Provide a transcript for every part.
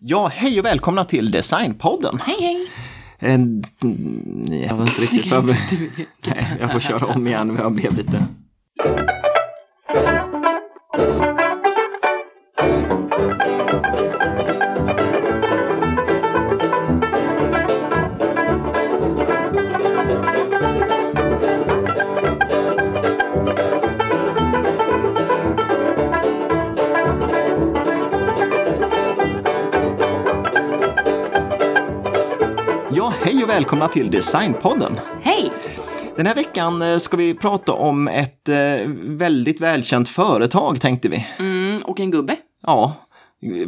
Ja, hej och välkomna till Designpodden. Hej hej! En, jag var inte riktigt förberedd. Nej, jag får köra om igen, jag blev lite... välkomna till Designpodden. Hej! Den här veckan eh, ska vi prata om ett eh, väldigt välkänt företag tänkte vi. Mm, och en gubbe. Ja,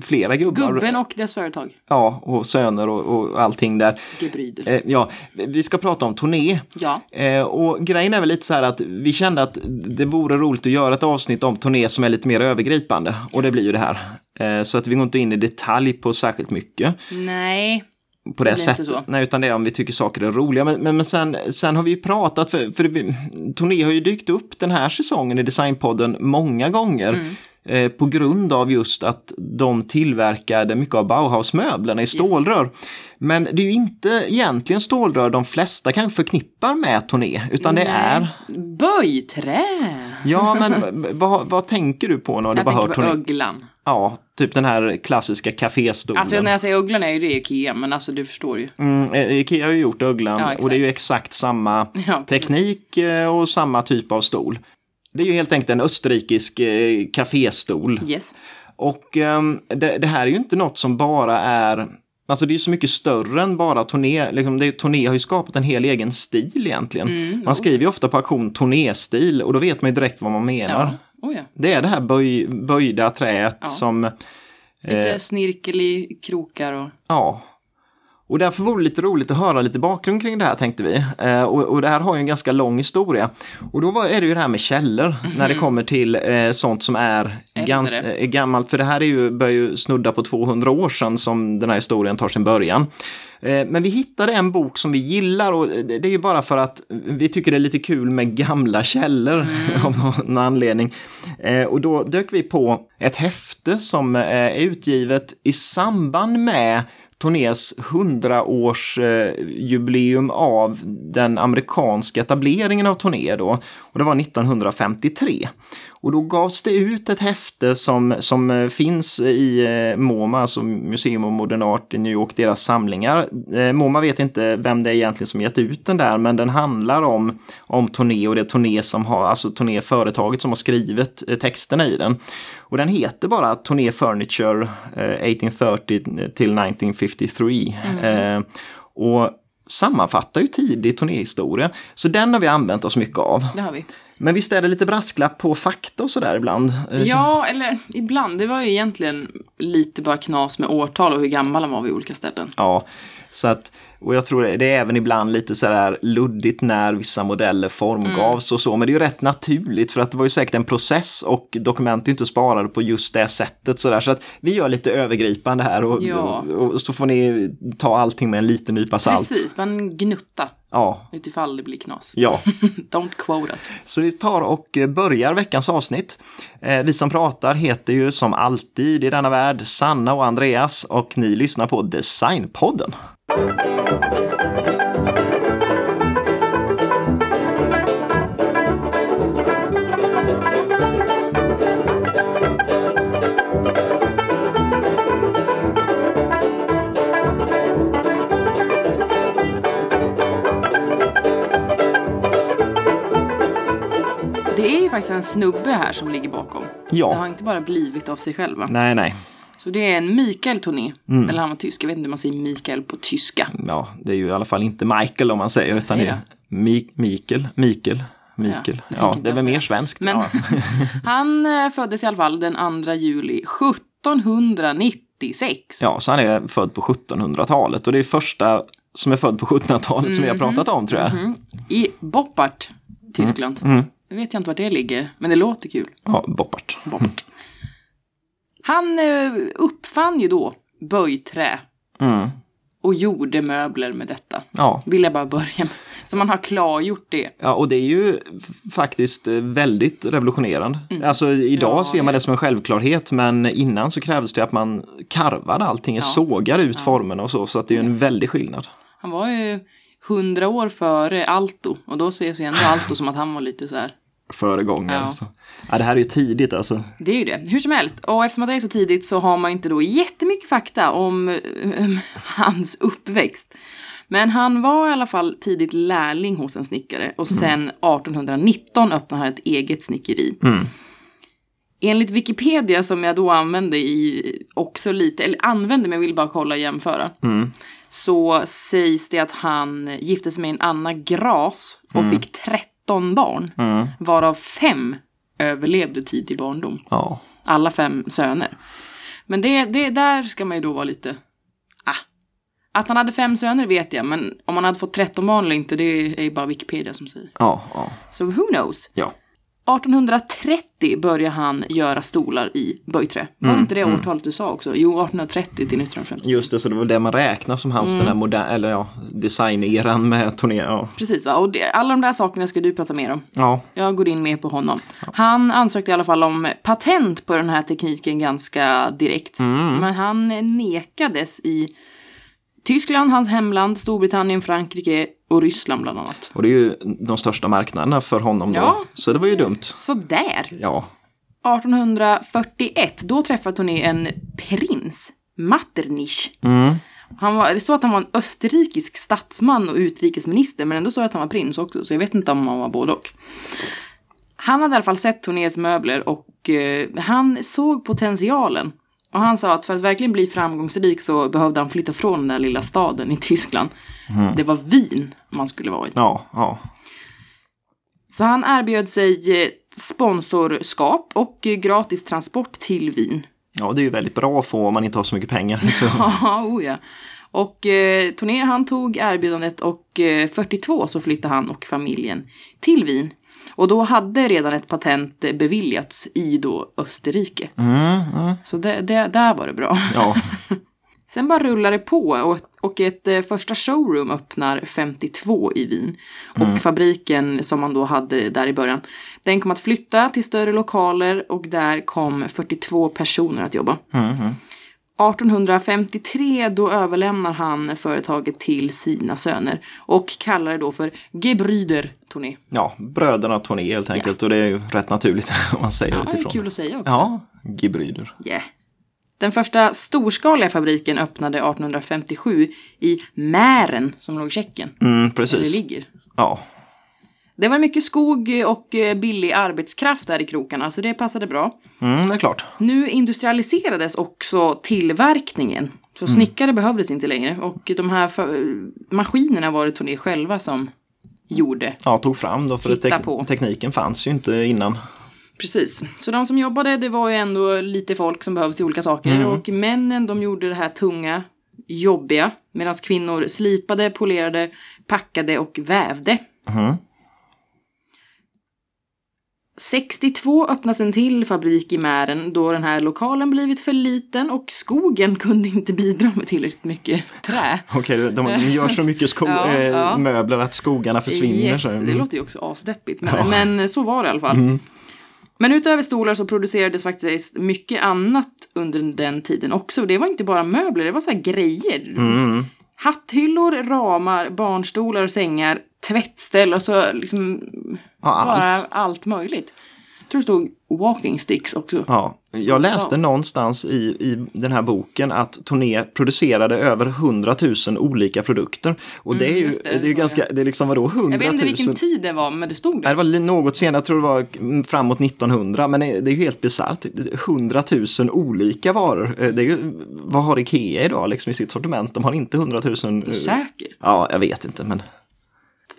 flera gubbar. Gubben och dess företag. Ja, och söner och, och allting där. Gebrydel. Eh, ja, vi ska prata om turné. Ja. Och grejen är väl lite så här att vi kände att det vore roligt att göra ett avsnitt om turné som är lite mer övergripande. Och det blir ju det här. Så att vi går inte in i detalj på särskilt mycket Nej. På det, Det sättet. Nej, utan det är om vi tycker saker är roliga. Men, men, men sen, sen har vi ju pratat, för, för det, turné har ju dykt upp den här säsongen i Designpodden många gånger. Mm. Eh, på grund av just att de tillverkade mycket av Bauhaus-möblerna i stålrör. Men det är ju inte egentligen stålrör de flesta kanske förknippar med turné, utan det Nej. är... Böjträ! Ja, men vad, vad tänker du på när du Jag bara hör tänker på öglan. Ja, typ den här klassiska kaféstolen. Alltså när jag säger öglan är ju det Ikea, men alltså du förstår ju. Mm, eh, Ikea har ju gjort Ugglan Ja, och det är ju exakt samma Ja, teknik eh, och samma typ av stol. Det är ju helt enkelt en österrikisk eh, kaféstol. Yes. Och ehm, det, det här är ju inte något som bara är Alltså det är ju så mycket större än bara turné. Liksom det, turné har ju skapat en hel egen stil egentligen. Mm, man skriver ju ofta på auktion turnéstil och då vet man ju direkt vad man menar. Ja. Oh, ja. Det är det här böj, böjda träet Ja. som Lite Eh. snirkel i krokar och... Ja. Och därför vore det lite roligt att höra lite bakgrund kring det här tänkte vi. Eh, och, och det här har ju en ganska lång historia. Och då var, är det ju det här med källor när det kommer till eh, sånt som är Mhm. Gans, eh, gammalt. För det här är ju, börjar ju snudda på 200 år sedan som den här historien tar sin början. Eh, Men vi hittade en bok som vi gillar och det är ju bara för att vi tycker det är lite kul med gamla källor av någon anledning. Eh, Och då dök vi på ett häfte som eh, är utgivet i samband med Turnés 100-årsjubileum av den amerikanska etableringen av Turné då. Och det var 1953. Och då gavs det ut ett häfte som, som eh, finns i eh, MoMA, alltså Museum of Modern Art i New York, deras samlingar. Eh, MoMA vet inte vem det är egentligen som gett ut den där, men den handlar om, om Turné och det är som har, alltså Turné företaget som har skrivit texterna i den. Och den heter bara Turné Furniture eh, 1830 till 1953. Eh, och sammanfattar ju tidig turnéhistoria. Så den har vi använt oss mycket av. Det har vi. Men visst är det lite brasklapp på fakta och sådär ibland? Ja, eller ibland. Det var ju egentligen lite bara knas med årtal och hur gammal han var vid olika ställen. Ja, så att, och jag tror det, är även ibland lite sådär luddigt när vissa modeller formgavs och så, men det är ju rätt naturligt för att det var ju säkert en process och dokument är inte sparade på just det sättet sådär, så att vi gör lite övergripande här och, Ja. och, och så får ni ta allting med en liten nypa salt. Precis, men gnutta. Ja, Utifall det blir knas. ja. Don't quote us. Så vi tar och börjar veckans avsnitt. Eh, Vi som pratar heter ju som alltid i denna värld Sanna och Andreas och ni lyssnar på Designpodden. Det är faktiskt en snubbe här som ligger bakom. Ja. Det har inte bara blivit av sig själva. Nej, nej. Så det är en Mikael Toné. Mm. Eller han var tysk. Jag vet inte hur man säger Mikael på tyska. Ja, det är ju i alla fall inte Michael om man säger, utan det är Mi- Mikael, Mikael, Mikael. Ja, det Ja, det är väl jag mer svenskt. Men Ja. han eh, föddes i alla fall den 2 juli 1796. ja, så han är född på 1700-talet och det är första som är född på 1700-talet som vi har Mhm. pratat om tror jag. I Boppart, Tyskland. Mm. Jag vet inte vart det ligger, men det låter kul. Ja, Boppart. Boppart. Han eh, uppfann ju då böjträ Mm. och gjorde möbler med detta. Ja, Vill jag bara börja med. Så man har klargjort det. Ja, och det är ju faktiskt eh, väldigt revolutionerande. Alltså idag Mm. Ja, ser man det som en självklarhet, men innan så krävdes det att man karvade allting, Ja. sågar ut formerna och så, så att det är ju en väldig skillnad. Han var ju hundra år före Alto och då ses ju ändå Alto som att han var lite så här. Föregångare. Ja. Så. Ja, det här är ju tidigt alltså. Det är ju det. Hur som helst, och eftersom att det är så tidigt så har man inte då jättemycket fakta om eh, hans uppväxt. Men han var i alla fall tidigt lärling hos en snickare och sen 1819 öppnade han ett eget snickeri. Mm. Enligt Wikipedia som jag då använde i också lite, eller använde men jag vill bara kolla och jämföra. Mm. Så sägs det att han gifte sig med en Anna Gras och fick 13 barn. Mm. Varav fem överlevde tidig barndom. Ja. Alla fem söner. Men det, det, där ska man ju då vara lite... Ah. Att han hade fem söner vet jag, men om han hade fått 13 barn eller inte, det är ju bara Wikipedia som säger. Ja, ja, Så who knows? ja. 1830 började han göra stolar i böjträ. Var det inte det årtalet du sa också? Jo, 1830 till 1950. Just det, så det var det man räknar som hans den här moderna, eller ja, designeran med turné. Ja. Precis, va? och det, alla de där sakerna ska du prata mer om. ja. Jag går in mer på honom. Han ansökte i alla fall om patent på den här tekniken ganska direkt. Men han nekades i Tyskland, hans hemland, Storbritannien, Frankrike och Ryssland bland annat. Och det är ju de största marknaderna för honom då. Ja. Så det var ju dumt. Sådär! Ja. 1841, då träffade Tony en prins, Metternich. Mm. Han var, det står att han var en österrikisk statsman och utrikesminister, men ändå står det att han var prins också, så jag vet inte om han var både och. Han hade i alla fall sett Tonés möbler och eh, han såg potentialen. Och han sa att för att verkligen bli framgångsrik så behövde han flytta från den där lilla staden i Tyskland. Det var Wien man skulle vara i. Ja, ja. Så han erbjöd sig eh, sponsorskap och eh, gratis transport till Wien. Ja, det är ju väldigt bra att få om man inte har så mycket pengar. Så. Ja, oh ja. Och eh, Toné han tog erbjudandet och eh, 42 så flyttade han och familjen till Wien. Och då hade redan ett patent beviljats i då Österrike. Mm, mm. Så det, det, där var det bra. Ja, Sen bara rullar det på och, och ett eh, första showroom öppnar 52 i Wien. Och fabriken som man då hade där i början, den kom att flytta till större lokaler och där kom 42 personer att jobba. mm, mm. 1853 då överlämnar han företaget till sina söner och kallar det då för Gebrüder Toné. ja bröderna Tony helt enkelt. Och det är ju rätt naturligt om man säger Ja, det är utifrån. kul att säga också. Ja, Gebryder. Yeah. Den första storskaliga fabriken öppnade 1857 i Mären som låg i Tjeckien. Mm, precis. ligger. Ja, Det var mycket skog och eh, billig arbetskraft där i krokarna, så det passade bra. mm, det är klart. Nu industrialiserades också tillverkningen. Så snickare behövdes inte längre. Och de här maskinerna var det Toné själva som gjorde. Ja, tog fram då för tek- på. tekniken fanns ju inte innan. Precis. Så de som jobbade, det var ju ändå lite folk som behövdes till olika saker. Och männen, de gjorde det här tunga, jobbiga. Medan kvinnor slipade, polerade, packade och vävde. Mhm. 62 öppnas en till fabrik i Mären då den här lokalen blivit för liten och skogen kunde inte bidra med tillräckligt mycket trä. Okej, de, de gör så mycket sko- Ja, eh, ja. möbler att skogarna försvinner. Yes, så. det Mm. låter ju också asdeppigt, men, men så var det i alla fall. Men utöver stolar så producerades faktiskt mycket annat under den tiden också. Det var inte bara möbler, det var så här grejer. Mm. Hatthyllor, ramar, barnstolar och sängar, tvättställ och så liksom Ja, bara allt. allt, möjligt. Jag tror det stod walking sticks också. Ja, jag läste Ja. någonstans i, i den här boken att Toné producerade över 100 000 olika produkter. Och det är ju, Mm, just det, det, är ju var ganska, det är liksom vadå 100 000? Jag vet inte vilken tid det var, men det stod Nej, det. det var li- något senare, jag tror det var mm, framåt 1900, men det det är ju helt bisarrt. 100 000 olika varor. Eh, Det är ju, vad har Ikea idag liksom i sitt sortiment? De har inte 100 000. eh, Säker. Ja, jag vet inte, men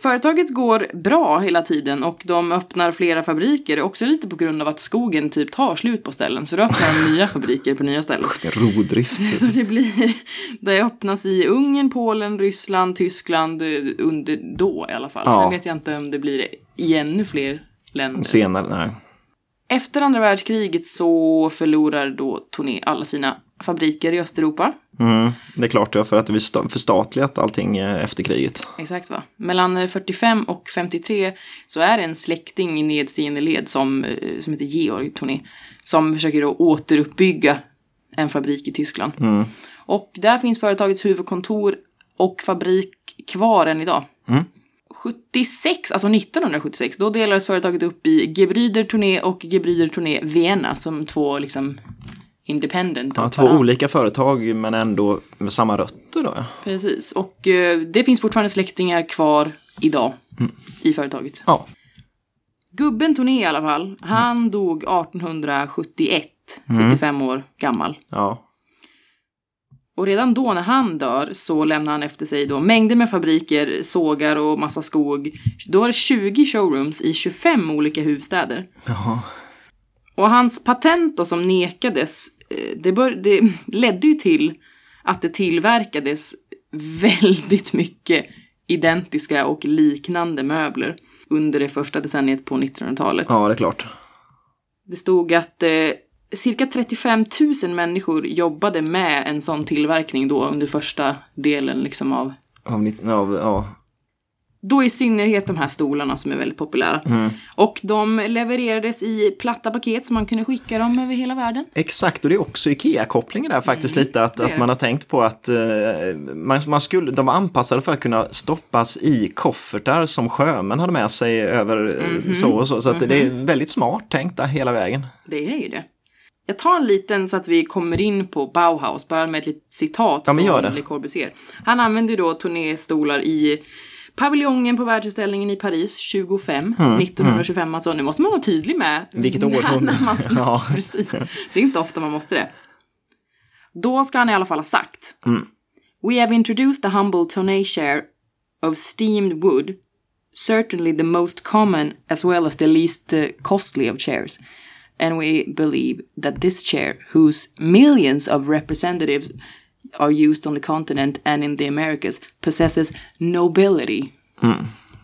Företaget går bra hela tiden och de öppnar flera fabriker. Också lite på grund av att skogen typ tar slut på ställen. Så då öppnar de nya fabriker på nya ställen. rodrist. Så det blir, det öppnas i Ungern, Polen, Ryssland, Tyskland eh, under då i alla fall. Ja. Sen vet jag inte om det blir i ännu fler länder. Senare, nej. Efter andra världskriget så förlorar då Toné alla sina fabriker i Östeuropa. Mm, det är klart, ja, för att det blir förstatligat allting eh, efter kriget. Exakt va. Mellan 45 och 53 så är det en släkting i nedstigande led som, eh, som heter Georg Toné. Som försöker då återuppbygga en fabrik i Tyskland. Mm. Och där finns företagets huvudkontor och fabrik kvar än idag. Mm. 76, alltså 1976, då delades företaget upp i Gebrüder Tourné och Gebrüder Tourné Vienna som två liksom independent. Ja, två olika företag men ändå med samma rötter då. Precis, och eh, det finns fortfarande släktingar kvar idag i företaget. Ja, Gubben Tourné i alla fall, han dog 1871, 75 år gammal. ja. Och redan då när han dör så lämnar han efter sig då mängder med fabriker, sågar och massa skog. Då var det 20 showrooms i 25 olika huvudstäder. Jaha. Och hans patent då som nekades, eh, det, bör, det ledde ju till att det tillverkades väldigt mycket identiska och liknande möbler under det första decenniet på 1900-talet. Ja, det är klart. Det stod att eh, cirka 35 000 människor jobbade med en sån tillverkning då under första delen liksom av Av, av, ja. Då i synnerhet de här stolarna som är väldigt populära. Mm. Och de levererades i platta paket så man kunde skicka dem över hela världen. Exakt, och det är också Ikea-kopplingen där faktiskt lite att, att man har tänkt på att eh, man, man skulle, de var anpassade för att kunna stoppas i koffertar som sjömän hade med sig över eh, så och så. Så att det är väldigt smart tänkt där hela vägen. Det är ju det. Jag tar en liten så att vi kommer in på Bauhaus, bara med ett litet citat Ja, från. Le Corbusier. Han använde ju då turnéstolar i paviljongen på världsutställningen i Paris 25, 1925 alltså. Nu måste man vara tydlig med Mm, Vilket århundrade. Ja. Precis. Det är inte ofta man måste det. Då ska han i alla fall ha sagt. Mm. We have introduced the humble chair of steamed wood, certainly the most common as well as the least uh, costly of chairs. And we believe that this chair, whose millions of representatives are used on the continent and in the Americas, possesses nobility.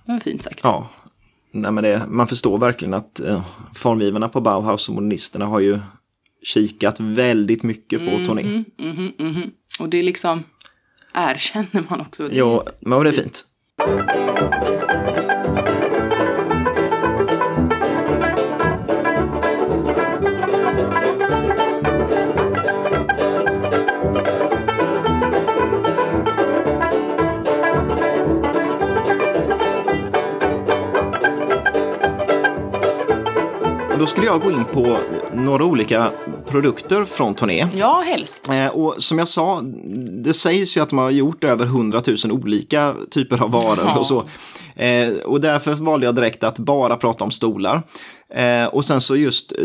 Det var fint sagt. Ja, Nej, men det, man förstår verkligen att eh, formgivarna på Bauhaus och modernisterna har ju kikat väldigt mycket på turné. Mhm, mhm. Och det liksom erkänner man också. Det Jo, men det är fint. Då skulle jag gå in på några olika produkter från turné. Ja, helst. Eh, och som jag sa, det sägs ju att de har gjort över 100 000 olika typer av varor Ja. och så. Eh, och därför valde jag direkt att bara prata om stolar. Eh, och sen så just eh,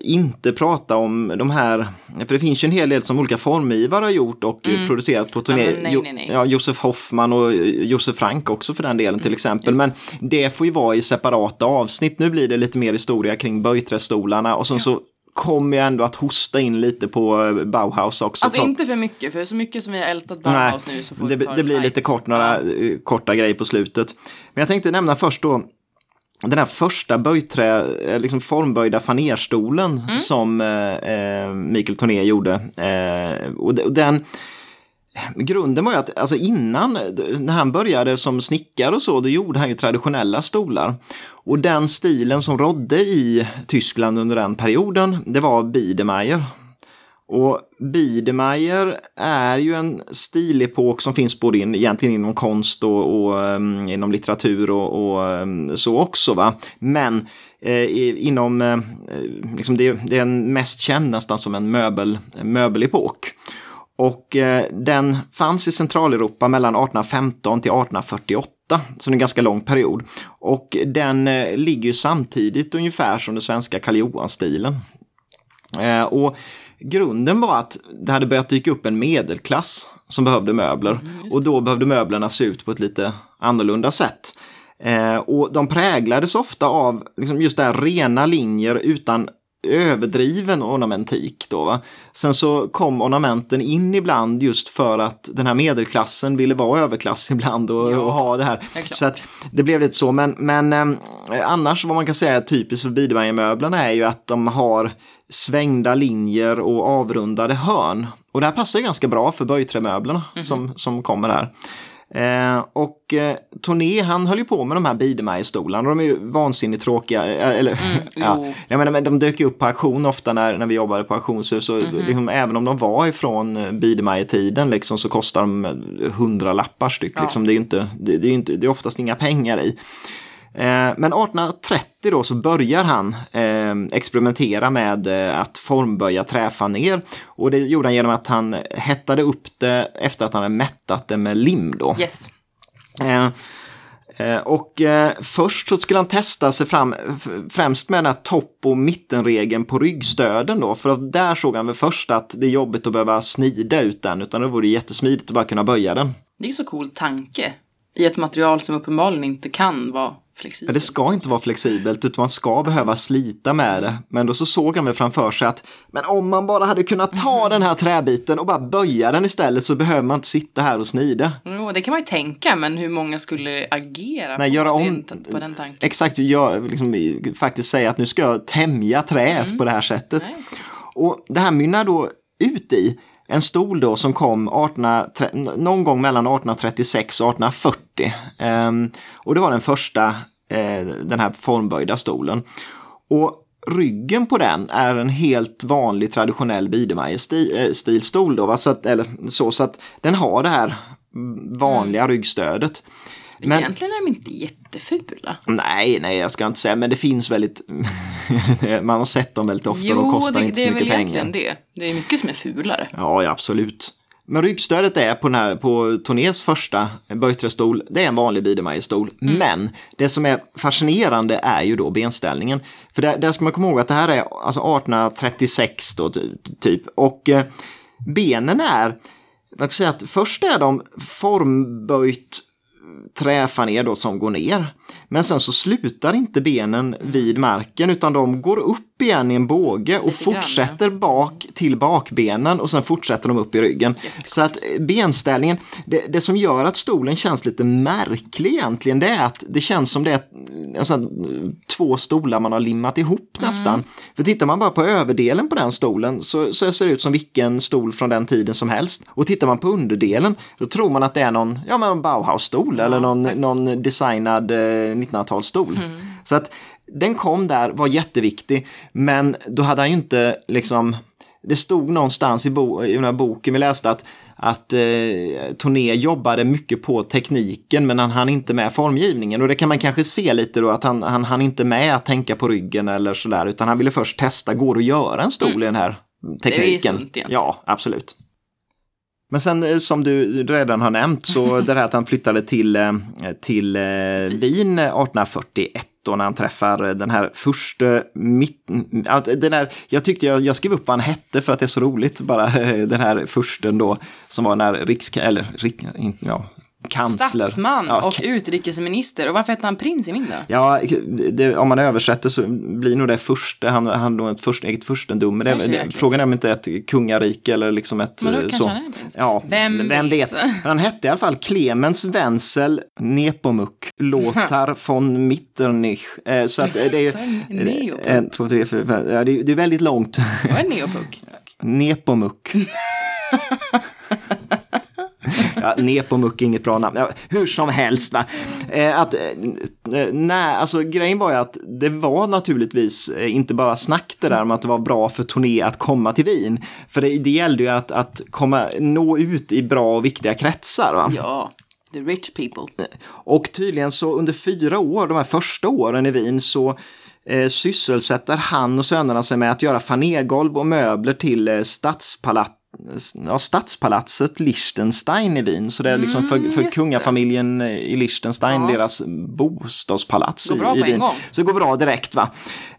inte prata om de här, för det finns ju en hel del som olika formgivare har gjort och eh, producerat på turné. Mm. men nej, nej, nej. Ja, Josef Hoffman och Josef Frank också för den delen Mm, till exempel. Men det får ju vara i separata avsnitt. Nu blir det lite mer historia kring böjträstolarna och sen så kommer jag ändå att hosta in lite på eh, Bauhaus också. Alltså Från- inte för mycket, för så mycket som vi har ältat Nej, Bauhaus nu så får det, vi ta det blir lite kort, några eh, korta grejer på slutet. Men jag tänkte nämna först då den här första böjträ, eh, liksom formböjda fanerstolen Mm. som eh, Mikael Torné gjorde. Eh, och den, grunden var ju att alltså innan, när han började som snickare och så, då gjorde han ju traditionella stolar. Och den stilen som rådde i Tyskland under den perioden, det var Biedermeier. Och Biedermeier är ju en stilepok som finns både in, egentligen inom konst och, och um, inom litteratur och, och um, så också. Va? Men eh, inom, eh, liksom det, det är en mest känd nästan som en möbel, möbelepok. Och eh, den fanns i Centraleuropa mellan 1815 till 1848, så det är en ganska lång period. Och den eh, ligger ju samtidigt ungefär som den svenska Karl Johan-stilen. Eh, och grunden var att det hade börjat dyka upp en medelklass som behövde möbler. och då behövde möblerna se ut på ett lite annorlunda sätt. Och de präglades ofta av liksom just det här rena linjer utan överdriven ornamentik. Då, va? Sen så kom ornamenten in ibland just för att den här medelklassen ville vara överklass ibland och, Ja, och ha det här. det. Så att det blev lite så. Men, men eh, annars vad man kan säga är typiskt för Biedermeiermöblerna är ju att de har svängda linjer och avrundade hörn. Och det här passar ju ganska bra för böjträmöblerna som, som kommer här. Eh, och eh, Toné han höll ju på med de här Biedermeierstolarna. De är ju vansinnigt tråkiga. eh, Eller, ja, jo. jag menar, men de dök ju upp på auktion ofta när, när vi jobbade på auktionshus. Så liksom, även om de var ifrån eh, Biedermeier-tiden liksom, så kostar de hundra lappar styck. Ja. Liksom. Det, är ju inte, det, det, är inte, det är oftast inga pengar i. Eh, Men 1830 då så börjar han eh, experimentera med eh, att formböja träfaner. Och det gjorde han genom att han hettade upp det efter att han hade mättat det med lim då. Yes. Eh, och först så skulle han testa sig fram främst med den här topp och mittenregeln på ryggstöden då. För där såg han väl först att det är jobbigt att behöva snida ut den utan det vore jättesmidigt att bara kunna böja den. Det är så cool tanke. I ett material som uppenbarligen inte kan vara flexibelt. det ska inte vara flexibelt utan man ska behöva slita med det. Men då så såg han väl framför sig att men om man bara hade kunnat ta den här träbiten och bara böja den istället så behöver man inte sitta här och snida. Jo, det kan man ju tänka, men hur många skulle agera Nej, på, göra om- på den tanken? Exakt, jag liksom, faktiskt säga att nu ska jag tämja träet på det här sättet. Nej. Och det här mynnar då ut i en stol då som kom 18, någon gång mellan 1836 och 1840. Ehm, och det var den första, eh, den här formböjda stolen. Och ryggen på den är en helt vanlig traditionell Biedermeier-stilstol va? Så att, eller så, så att den har det här vanliga ryggstödet. Men- Egentligen är de inte jättefula. Nej, nej, jag ska inte säga, men det finns väldigt... man har sett dem väldigt ofta och de kostar det, inte det så är väl mycket egentligen pengar. det. Det är mycket som är fulare. Ja, ja, absolut. Men ryggstödet är på, den här, på Tonés första böjträstol, det är en vanlig Biedermeierstol. Mm. Men det som är fascinerande är ju då benställningen. För där, där ska man komma ihåg att det här är alltså 1836 då ty- typ. Och eh, benen är, ska jag säga, att först är de formböjt träfaner då som går ner. Men sen så slutar inte benen vid marken utan de går upp igen i en båge och Lite grann, fortsätter bak till bakbenen och sen fortsätter de upp i ryggen. Så att eh, benställningen, det, det som gör att stolen känns lite märklig egentligen det är att det känns som det är alltså, två stolar man har limmat ihop nästan. För tittar man bara på överdelen på den stolen så, så ser det ut som vilken stol från den tiden som helst. Och tittar man på underdelen då tror man att det är någon, ja, men en Bauhaus-stol eller någon, någon designad eh, 1900-talsstol. Så att den kom där, var jätteviktig, men då hade han ju inte liksom det stod någonstans i, bo, i den här boken vi läste att, att eh, Toné jobbade mycket på tekniken men han hann inte med formgivningen. Och det kan man kanske se lite då att han, han hann inte med att tänka på ryggen eller sådär utan han ville först testa, går det att göra en stol i den här tekniken? sunt egentligen. ja, absolut. Men sen eh, som du redan har nämnt så det här att han flyttade till, eh, till eh, Wien 1841 då när han träffar den här första mitt, alltså, den jag tyckte jag, jag skrev upp vad han hette för att det är så roligt bara den här försten då som var när riks, eller rik, ja, kansler. Statsman ja, och utrikesminister. Och varför hette han prins i min då? Ja, det, om man översätter så blir nog det första, han har nog ett först, eget furstendöme. Det, Kanske det, jäkligt. frågan är om inte ett kungarike eller liksom ett Men då eh, kanske så. han är prins. Ja, Vem vem vet. vet? Men han hette i alla fall Clemens Wenzel Nepomuk Lothar von Mitternich. Eh, Så att det är Så en två, tre, fyra, fem. Ja, det, är, det är väldigt långt. Vad är neopunk? Nepomuk. Ja, Nepomuk är inget bra namn. Ja, hur som helst. Va? Eh, att, eh, nej, alltså, grejen var ju att det var naturligtvis eh, inte bara snack det där om att det var bra för turné att komma till Wien. För det, det gällde ju att, att komma, nå ut i bra och viktiga kretsar. Va? Ja, the rich people. Och tydligen så under fyra år, de här första åren i Wien, så eh, sysselsätter han och sönerna sig med att göra fanergolv och möbler till eh, Ja, stadspalatset Liechtenstein i Wien. Så det är liksom för, Mm, för kungafamiljen i Liechtenstein, Ja. deras bostadspalats i, i Wien. gång. Så det går bra direkt va.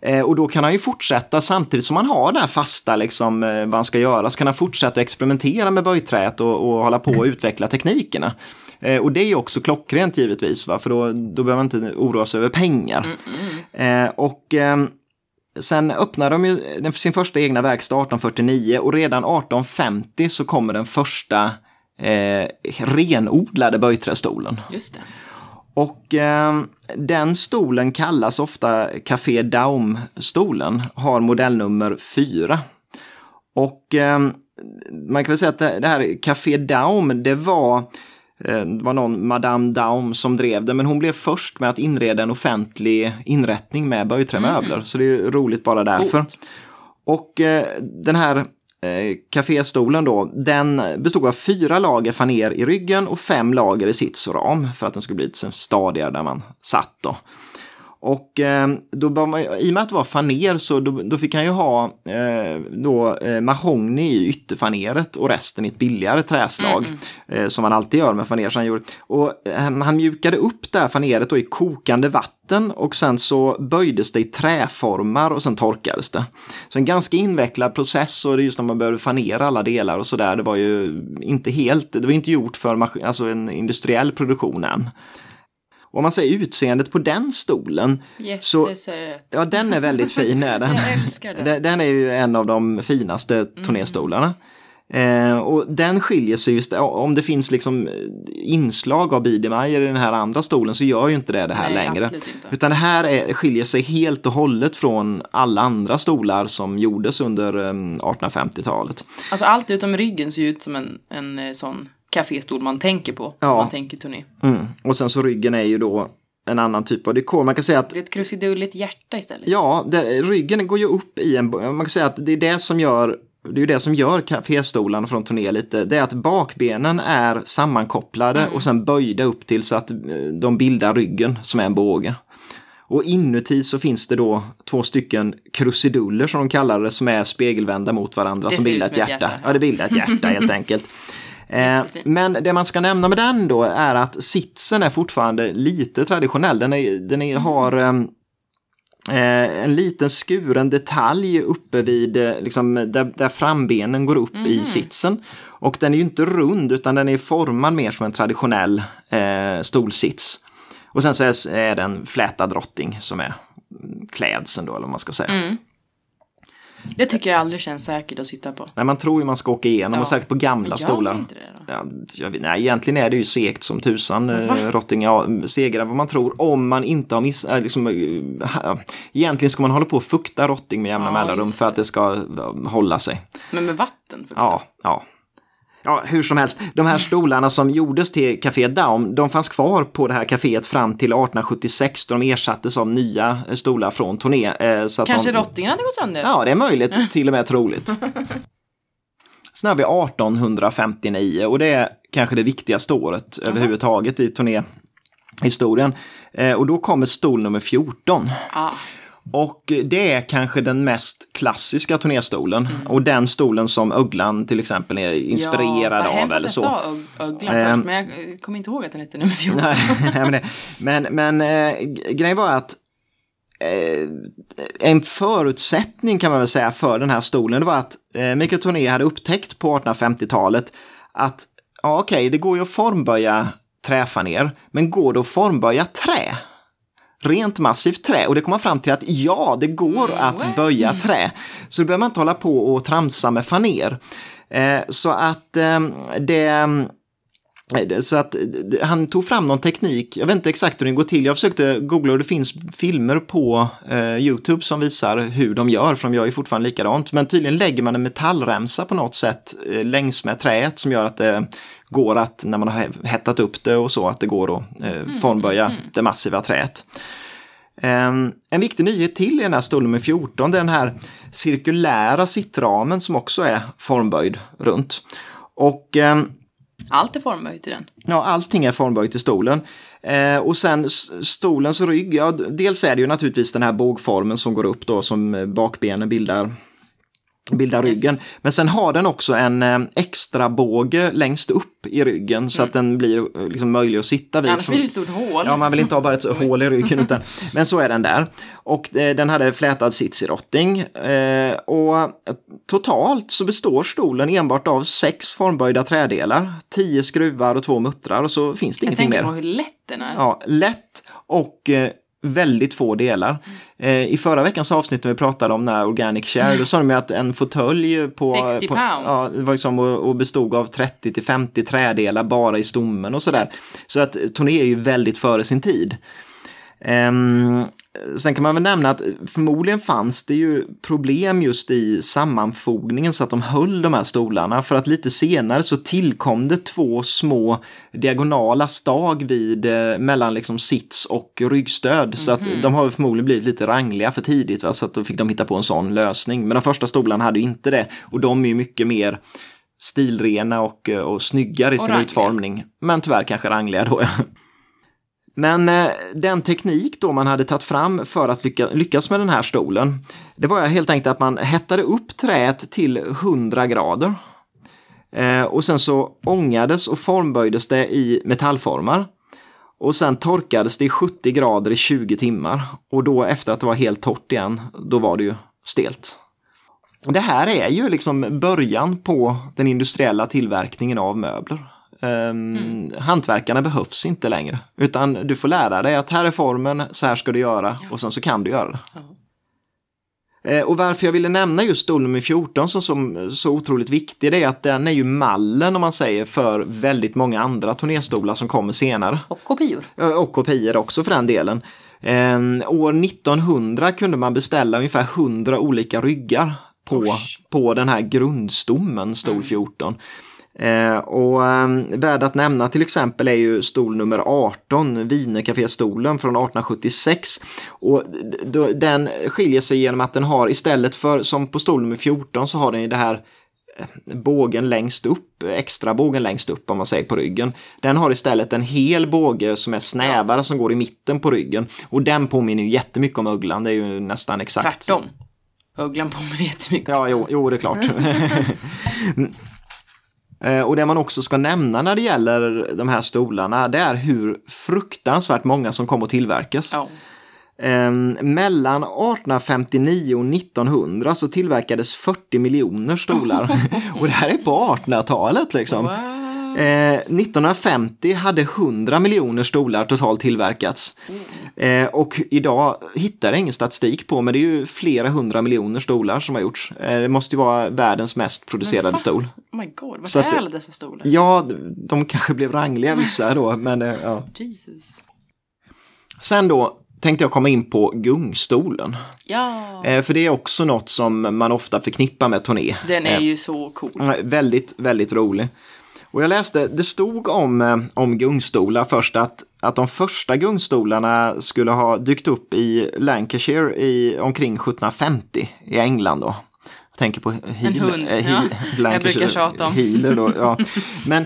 Eh, och då kan han ju fortsätta samtidigt som han har det här fasta liksom eh, vad han ska göra. Så kan han fortsätta experimentera med böjträet och, och hålla på och utveckla teknikerna. Eh, och det är ju också klockrent givetvis va, för då, då behöver man inte oroa sig över pengar. Eh, och ehm, Sen öppnar de ju sin första egna verkstad 1849 och redan 1850 så kommer den första eh, renodlade böjträstolen. Just det. Och eh, den stolen kallas ofta Café Daum-stolen, har modellnummer 4. Och eh, man kan väl säga att det, här Café Daum, det var det var någon Madame Daum som drev det, men hon blev först med att inreda en offentlig inrättning med böjträmöbler. Mm. Så det är ju roligt bara därför. Coolt. Och eh, den här eh, kaféstolen då, den bestod av fyra lager faner i ryggen och fem lager i sits och ram för att den skulle bli lite stadigare där man satt då. Och eh, då man, i och med att det var faner så då, då fick han ju ha eh, då, eh, mahogny i ytterfaneret och resten i ett billigare träslag. Mm. Eh, som man alltid gör med faner. Så han, gjorde. Och, eh, han mjukade upp det här faneret då i kokande vatten och sen så böjdes det i träformar och sen torkades det. Så en ganska invecklad process och det är just när man behöver fanera alla delar och sådär. Det var ju inte helt, det var inte gjort för alltså en industriell produktion än. Om man säger utseendet på den stolen. Jättesöt. Så, ja, den är väldigt fin. Är den. Jag älskar den. Den är ju en av de finaste mm. turnéstolarna. Eh, och den skiljer sig just, om det finns liksom inslag av Biedermeier i den här andra stolen så gör ju inte det det här Nej, längre. Utan det här är, skiljer sig helt och hållet från alla andra stolar som gjordes under eh, 1850-talet. Alltså allt utom ryggen ser ut som en, en eh, sån kaféstol man tänker på. Ja. man tänker turné. Mm. Och sen så ryggen är ju då en annan typ av dekor. Man kan säga att... Det är ett krusidulligt hjärta istället. Ja, det, ryggen går ju upp i en... Man kan säga att det är det som gör det är ju det som gör kaféstolarna från turné lite, det är att bakbenen är sammankopplade mm. och sen böjda upp till så att eh, de bildar ryggen som är en båge. Och inuti så finns det då två stycken krusiduller som de kallar det, som är spegelvända mot varandra det som bildar ett hjärta. hjärta ja. ja. det bildar ett hjärta helt enkelt. Eh, men det man ska nämna med den då är att sitsen är fortfarande lite traditionell. Den, är, den är, har ehm, eh, en liten skuren detalj uppe vid, eh, liksom, där, där frambenen går upp mm. i mhm. sitsen. Och den är ju inte rund utan den är formad mer som en traditionell eh, stolsits. Och sen så är, är det en flätad rotting som är klädseln då, eller vad man ska säga. Mm. Det tycker jag aldrig känns säkert att sitta på. Nej, man tror ju man ska åka igenom, ja. och säkert på gamla jag stolar. Inte det då? Ja, nej, egentligen är det ju segt som tusan, eh, Rotting. Ja, segare än vad man tror, om man inte har missat, äh, liksom, äh, egentligen ska man hålla på och fukta Rotting med jämna ja, mellanrum för att det ska äh, hålla sig. Men med vatten? Fukta. Ja, ja. Ja, hur som helst, de här stolarna som gjordes till Café Daum, de fanns kvar på det här kaféet fram till 1876 då de ersattes av nya stolar från turné. Eh, så Kanske de... rottingen hade gått sönder? Ja, det är möjligt, till och med troligt. Sen har vi 1859 och det är kanske det viktigaste året alltså? överhuvudtaget i turnéhistorien. Eh, och då kommer stol nummer 14. Ah. Och det är kanske den mest klassiska turnéstolen. Mm. Och den stolen som Ugglan till exempel är inspirerad ja, av. Eller så. Jag sa Ugglan eh, först, men jag kommer inte ihåg att den hette nummer 14. nej, men, men, men eh, grejen var att eh, en förutsättning kan man väl säga för den här stolen det var att eh, Mikael Torné hade upptäckt på 1850-talet att ja, okej, okay, det går ju att formböja träfaner, men går det att formböja trä? Rent massivt trä och det kommer fram till att ja, det går mm, att böja trä. Så då behöver man inte hålla på och tramsa med faner. Eh, så att eh, det så att han tog fram någon teknik, jag vet inte exakt hur den går till. Jag försökte googla och det finns filmer på eh, Youtube som visar hur de gör, för de gör ju fortfarande likadant. Men tydligen lägger man en metallremsa på något sätt eh, längs med träet som gör att det går att, när man har hettat upp det och så, att det går att eh, mm, formböja mm, mm. det massiva träet. Um, en viktig nyhet till i den här stol nummer 14, det är den här cirkulära sittramen som också är formböjd runt. Och um, allt är formböjt i den. Ja, allting är formböjt i stolen. Eh, och sen stolens rygg, ja, dels är det ju naturligtvis den här bågformen som går upp då som bakbenen bildar bildar ryggen. Yes. Men sen har den också en eh, extra båge längst upp i ryggen så mm. att den blir eh, liksom möjlig att sitta vid. Annars blir det ett stort hål. Ja, man vill inte ha bara ett hål i ryggen. Utan, men så är den där. Och eh, den hade flätad sits i rotting. Eh, och totalt så består stolen enbart av sex formböjda trädelar, tio skruvar och två muttrar och så finns det Jag ingenting mer. Jag tänker på hur lätt den är. Ja, lätt och eh, väldigt få delar. Eh, I förra veckans avsnitt när vi pratade om när Organic Share, då sa de att en fåtölj på... 60 på, pounds. Ja, var liksom och, och bestod av 30 till 50 trädelar bara i stommen och sådär. Så att Tony är ju väldigt före sin tid. Ehm, sen kan man väl nämna att förmodligen fanns det ju problem just i sammanfogningen så att de höll de här stolarna. För att lite senare så tillkom det två små diagonala stag vid eh, mellan liksom sits och ryggstöd. Så att de har förmodligen blivit lite rangliga för tidigt. Va? Så att då fick de hitta på en sån lösning. Men de första stolarna hade ju inte det. Och de är ju mycket mer stilrena och, eh, och snyggare i sin utformning. Men tyvärr kanske rangliga då. Ja. Men eh, den teknik då man hade tagit fram för att lycka, lyckas med den här stolen, det var helt enkelt att man hettade upp träet till 100 grader. Eh, och sen så ångades och formböjdes det i metallformar. Och sen torkades det i 70 grader i 20 timmar. Och då efter att det var helt torrt igen, då var det ju stelt. Det här är ju liksom början på den industriella tillverkningen av möbler. Um, Hantverkarna behövs inte längre, utan du får lära dig att här är formen, så här ska du göra och sen så kan du göra det. Eh, Och varför jag ville nämna just stol nummer 14 som, som så otroligt viktig, det är att den är ju mallen om man säger för väldigt många andra turnéstolar som kommer senare. Och kopior. Och kopior också för den delen. Eh, år 1900 kunde man beställa ungefär 100 olika ryggar på, Usch. på den här grundstommen, stol 14. Eh, och eh, värd att nämna till exempel är ju stol nummer 18, Wienercaféstolen från 1876. Och den skiljer sig genom att den har istället för som på stol nummer 14 så har den ju det här eh, bågen längst upp, extra bågen längst upp om man säger på ryggen. Den har istället en hel båge som är snävare som går i mitten på ryggen. Och den påminner ju jättemycket om ugglan, det är ju nästan exakt. Tvärtom. Ugglan påminner jättemycket. Ja, jo, jo det är klart. Eh, Och det man också ska nämna när det gäller de här stolarna, det är hur fruktansvärt många som kommer att tillverkas. Ja. Eh, mellan 1859 och 1900 så tillverkades 40 miljoner stolar. och det här är på 1800-talet liksom. Wow. Eh, 1950 hade 100 miljoner stolar totalt tillverkats. Eh, och idag hittar jag ingen statistik på, men det är ju flera hundra miljoner stolar som har gjorts. Eh, det måste ju vara världens mest producerade stol. Oh my god, att är alla dessa stolar? Ja, de kanske blev rangliga vissa då, men eh, ja. Jesus. Sen då tänkte jag komma in på gungstolen. Ja, Eh, för det är också något som man ofta förknippar med turné. den är Eh, ju så cool. Väldigt, väldigt rolig. Och jag läste, det stod om, eh, om gungstolar först att, att de första gungstolarna skulle ha dykt upp i Lancashire i, omkring 1750 i England då. Jag tänker på Heel, hund, eh, ja. Heel- Jag brukar tjata om. Healer då, ja. Men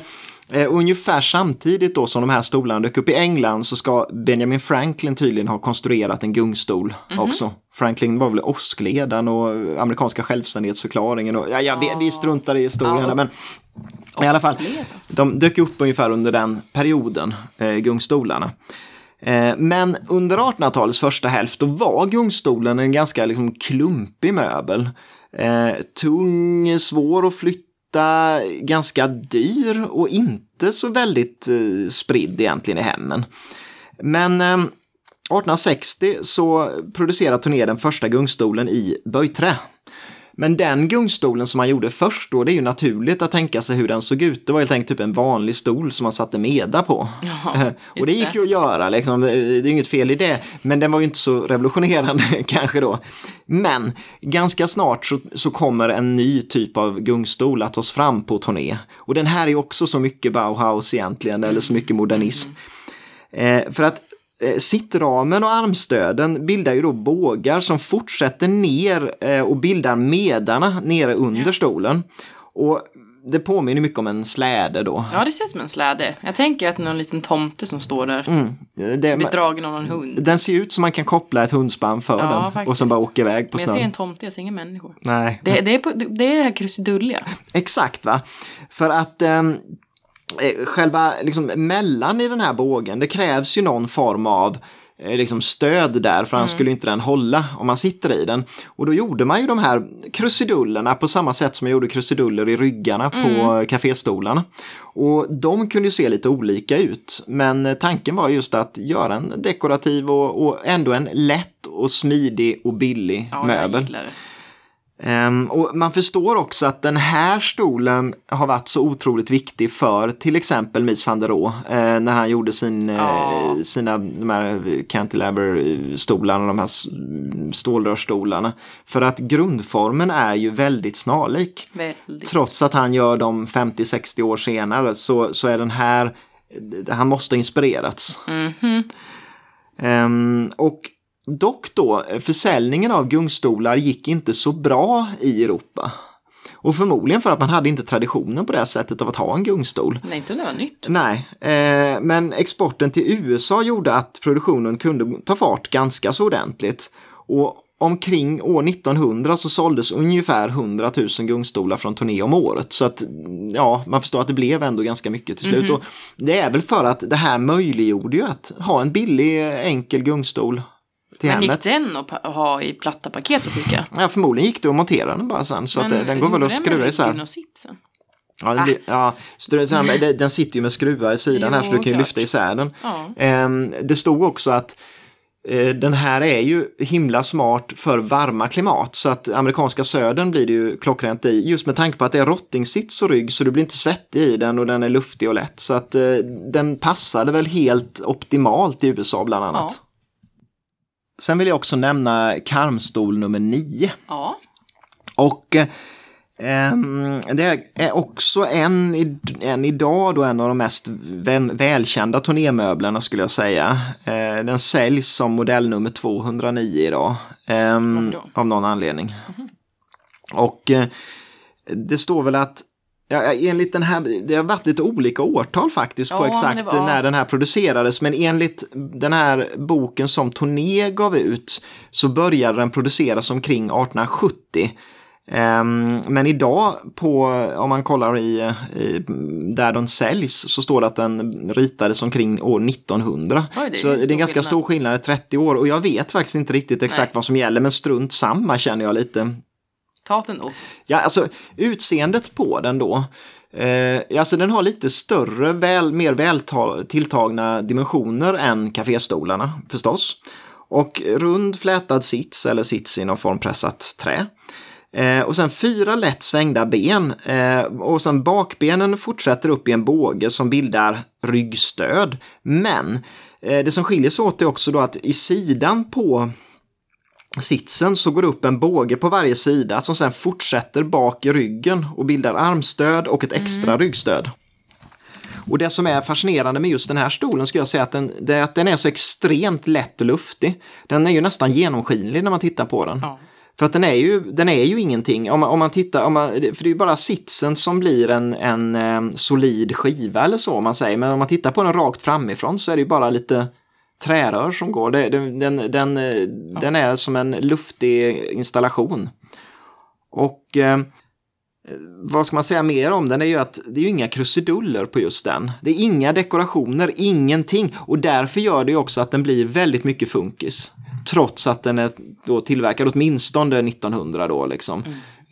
eh, ungefär samtidigt då som de här stolarna dök upp i England så ska Benjamin Franklin tydligen ha konstruerat en gungstol Mhm. också. Franklin var väl åskledaren och amerikanska självständighetsförklaringen och ja, ja, vi, vi struntar i historierna Ja. men i alla fall, de dök upp ungefär under den perioden, eh, gungstolarna. Eh, men under 1800-talets första hälft då var gungstolen en ganska liksom, klumpig möbel. Eh, tung, svår att flytta, ganska dyr och inte så väldigt eh, spridd egentligen i hemmen. Men eh, 1860 så producerar Torné den första gungstolen i böjträ. Men den gungstolen som man gjorde först då, det är ju naturligt att tänka sig hur den såg ut. Det var helt enkelt typ en vanlig stol som man satte meda på. Ja, Eh, och det gick ju att göra, liksom. det är inget fel i det. Men den var ju inte så revolutionerande kanske då. Men ganska snart så, så kommer en ny typ av gungstol att tas fram på turné. Och den här är också så mycket Bauhaus egentligen, eller så mycket modernism. Eh, för att sittramen och armstöden bildar ju då bågar som fortsätter ner eh, och bildar medarna nere under stolen. Och det påminner mycket om en släde då. Ja, det ser ut som en släde. Jag tänker att någon liten tomte som står där Mm. Det, blir dragen av någon hund. den ser ut som man kan koppla ett hundspann för Ja, den och faktiskt. sen bara åka iväg på Men jag ser en snön. tomte, jag ser inga människor. Nej, Det, det, är, på, det är det här krusidulliga. exakt va. För att eh, själva liksom, mellan i den här bågen, det krävs ju någon form av eh, liksom stöd där för annars skulle inte den hålla om man sitter i den. Och då gjorde man ju de här krusidullerna på samma sätt som man gjorde krusiduller i ryggarna på kaféstolarna. Och de kunde ju se lite olika ut men eh, tanken var just att göra en dekorativ och, och ändå en lätt och smidig och billig Ja, möbel. Um, och man förstår också att den här stolen har varit så otroligt viktig för till exempel Mies van der Rohe eh, när han gjorde sin, Ja. eh, sina de här cantilever-stolarna, de här s- stålrörsstolarna. För att grundformen är ju väldigt snarlik. Väldigt. Trots att han gör dem 50-60 år senare så, så är den här, han måste ha inspirerats. Mhm. Ehm, och dock då, försäljningen av gungstolar gick inte så bra i Europa. Och förmodligen för att man hade inte traditionen på det sättet av att ha en gungstol. Nej, inte om det var nytt. Nej, eh, men exporten till USA gjorde att produktionen kunde ta fart ganska så ordentligt. Och omkring år 1900 så såldes ungefär 100 000 gungstolar från turné om året. Så att ja, man förstår att det blev ändå ganska mycket till slut. Och det är väl för att det här möjliggjorde ju att ha en billig enkel gungstol till Men gick hemmet. den att ha i platta paket och skicka? Ja, förmodligen gick det att montera den bara sen. Så att det, den går väl att skruva isär. Sitsen? Ja, det blir, ja, så det, så här, den sitter ju med skruvar i sidan här så Jo, du kan ju klart. lyfta isär den. Ja. Ehm, det stod också att eh, den här är ju himla smart för varma klimat så att amerikanska södern blir det ju klockrent i just med tanke på att det är rottingsits och rygg så du blir inte svettig i den och den är luftig och lätt så att eh, den passade väl helt optimalt i USA bland annat. Ja. Sen vill jag också nämna karmstol nummer 9. Ja. Och eh, det är också en, en idag då en av de mest välkända turnémöblerna skulle jag säga. Eh, den säljs som modellnummer 209 idag. då? av någon anledning. Och eh, det står väl att Ja, enligt den här, det har varit lite olika årtal faktiskt på Ja, men exakt var- när den här producerades. Men enligt den här boken som Torné gav ut så började den produceras omkring 1870. Ehm, men idag, på, om man kollar i, i, där den säljs, så står det att den ritades omkring år 1900. Oj, det så det är en ganska skillnad. stor skillnad, 30 år. Och jag vet faktiskt inte riktigt exakt Nej. vad som gäller, men strunt samma känner jag lite. Ta då. Ja, alltså utseendet på den då. Eh, alltså den har lite större, väl, mer väl tilltagna dimensioner än kaféstolarna förstås. Och rund flätad sits eller sits i någon form pressat trä. Eh, och sen fyra lätt svängda ben eh, och sen bakbenen fortsätter upp i en båge som bildar ryggstöd. Men eh, det som skiljer sig åt är också då att i sidan på sitsen så går det upp en båge på varje sida som sen fortsätter bak i ryggen och bildar armstöd och ett extra ryggstöd. Och det som är fascinerande med just den här stolen skulle jag säga att den, det är att den är så extremt lätt och luftig. Den är ju nästan genomskinlig när man tittar på den. Ja. För att den är ju, den är ju ingenting. Om man, om man tittar, om man, för det är ju bara sitsen som blir en, en eh, solid skiva eller så om man säger. Men om man tittar på den rakt framifrån så är det ju bara lite trärör som går. Det, den, den, den, eh, den är som en luftig installation. Och eh, vad ska man säga mer om den är ju att det är ju inga krusiduller på just den. Det är inga dekorationer, ingenting. Och därför gör det ju också att den blir väldigt mycket funkis. Trots att den är då tillverkad åtminstone 1900 då liksom.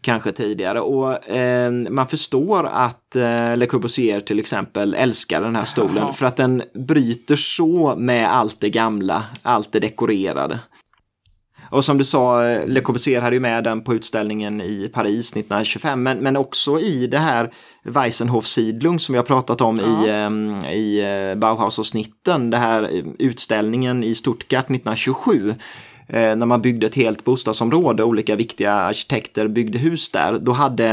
Kanske tidigare. Och eh, man förstår att eh, Le Corbusier till exempel älskar den här stolen. Jaha. För att den bryter så med allt det gamla, allt det dekorerade. Och som du sa, eh, Le Corbusier hade ju med den på utställningen i Paris 1925, men, men också i det här Weissenhof Siedlung som vi har pratat om Ja. i, ehm, i eh, Bauhaus-snitten, det här eh, utställningen i Stuttgart 1927 eh, När man byggde ett helt bostadsområde, olika viktiga arkitekter byggde hus där, då hade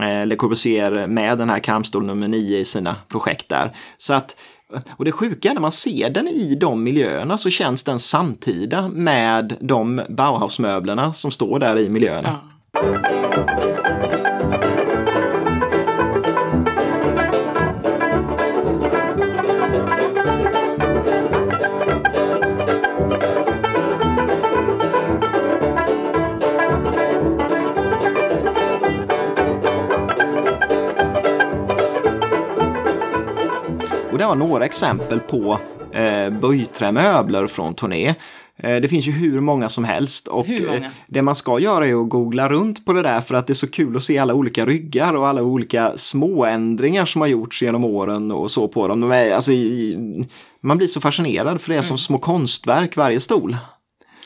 eh, Le Corbusier med den här karmstol nummer 9 i sina projekt där. Så att och det sjuka är när man ser den i de miljöerna så känns den samtida med de Bauhausmöblerna som står där i miljöerna. Ja. Var några exempel på eh, böjträmöbler från Torné. Eh, det finns ju hur många som helst och eh, det man ska göra är att googla runt på det där för att det är så kul att se alla olika ryggar och alla olika småändringar som har gjorts genom åren och så på dem. De är, alltså, man blir så fascinerad för det är som Mm. små konstverk varje stol.